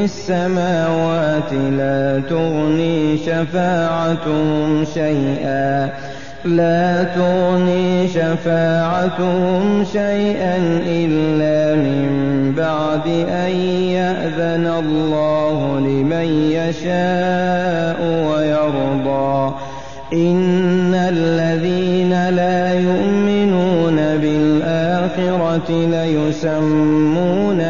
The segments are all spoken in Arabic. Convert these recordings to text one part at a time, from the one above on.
في السماوات لا تغني شفاعتهم شيئا. لا تغني شفاعتهم شيئا إلا من بعد أن يأذن الله لمن يشاء ويرضى. إن الذين لا يؤمنون بالآخرة ليسمون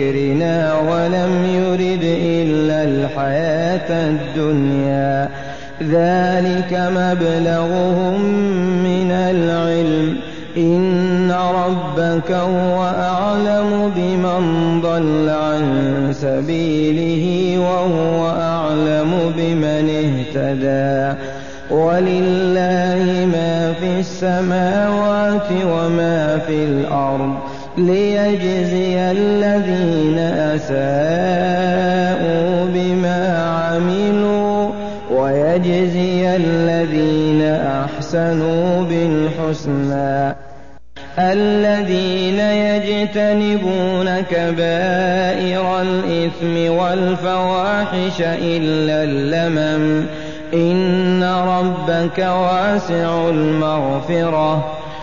ذكرنا ولم يرد إلا الحياة الدنيا. ذلك مبلغهم من العلم. إن ربك هو أعلم بمن ضل عن سبيله وهو أعلم بمن اهتدى. ولله ما في السماوات وما في الأرض. ليجزي الذين أساءوا بما عملوا ويجزي الذين أحسنوا بالحسنى. الذين يجتنبون كبائر الإثم والفواحش إلا اللمم إن ربك واسع المغفرة.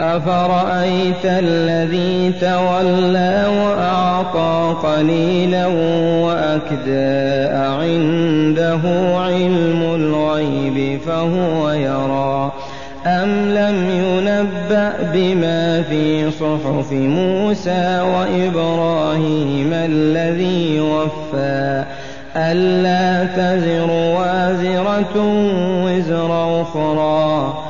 أفرأيت الذي تولى وأعطى قليلا وأكدى عنده علم الغيب فهو يرى أم لم ينبأ بما في صحف موسى وإبراهيم الذي وفى ألا تزر وازرة وزر أخرى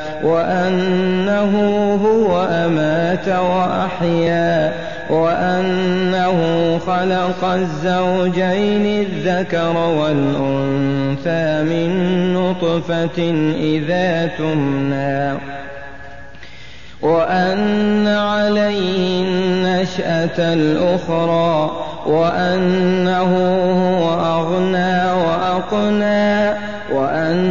وأنه هو أمات وأحيا وأنه خلق الزوجين الذكر والأنثى من نطفة إذا تمنى وأن عليه النشأة الأخرى وأنه هو أغنى وأقنى رب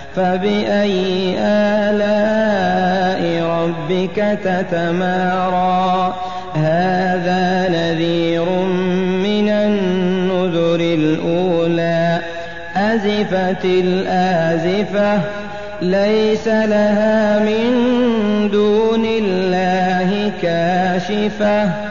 فبأي آلاء ربك تتمارى؟ هذا نذير من النذر الأولى. أزفت الآزفة ليس لها من دون الله كاشفة.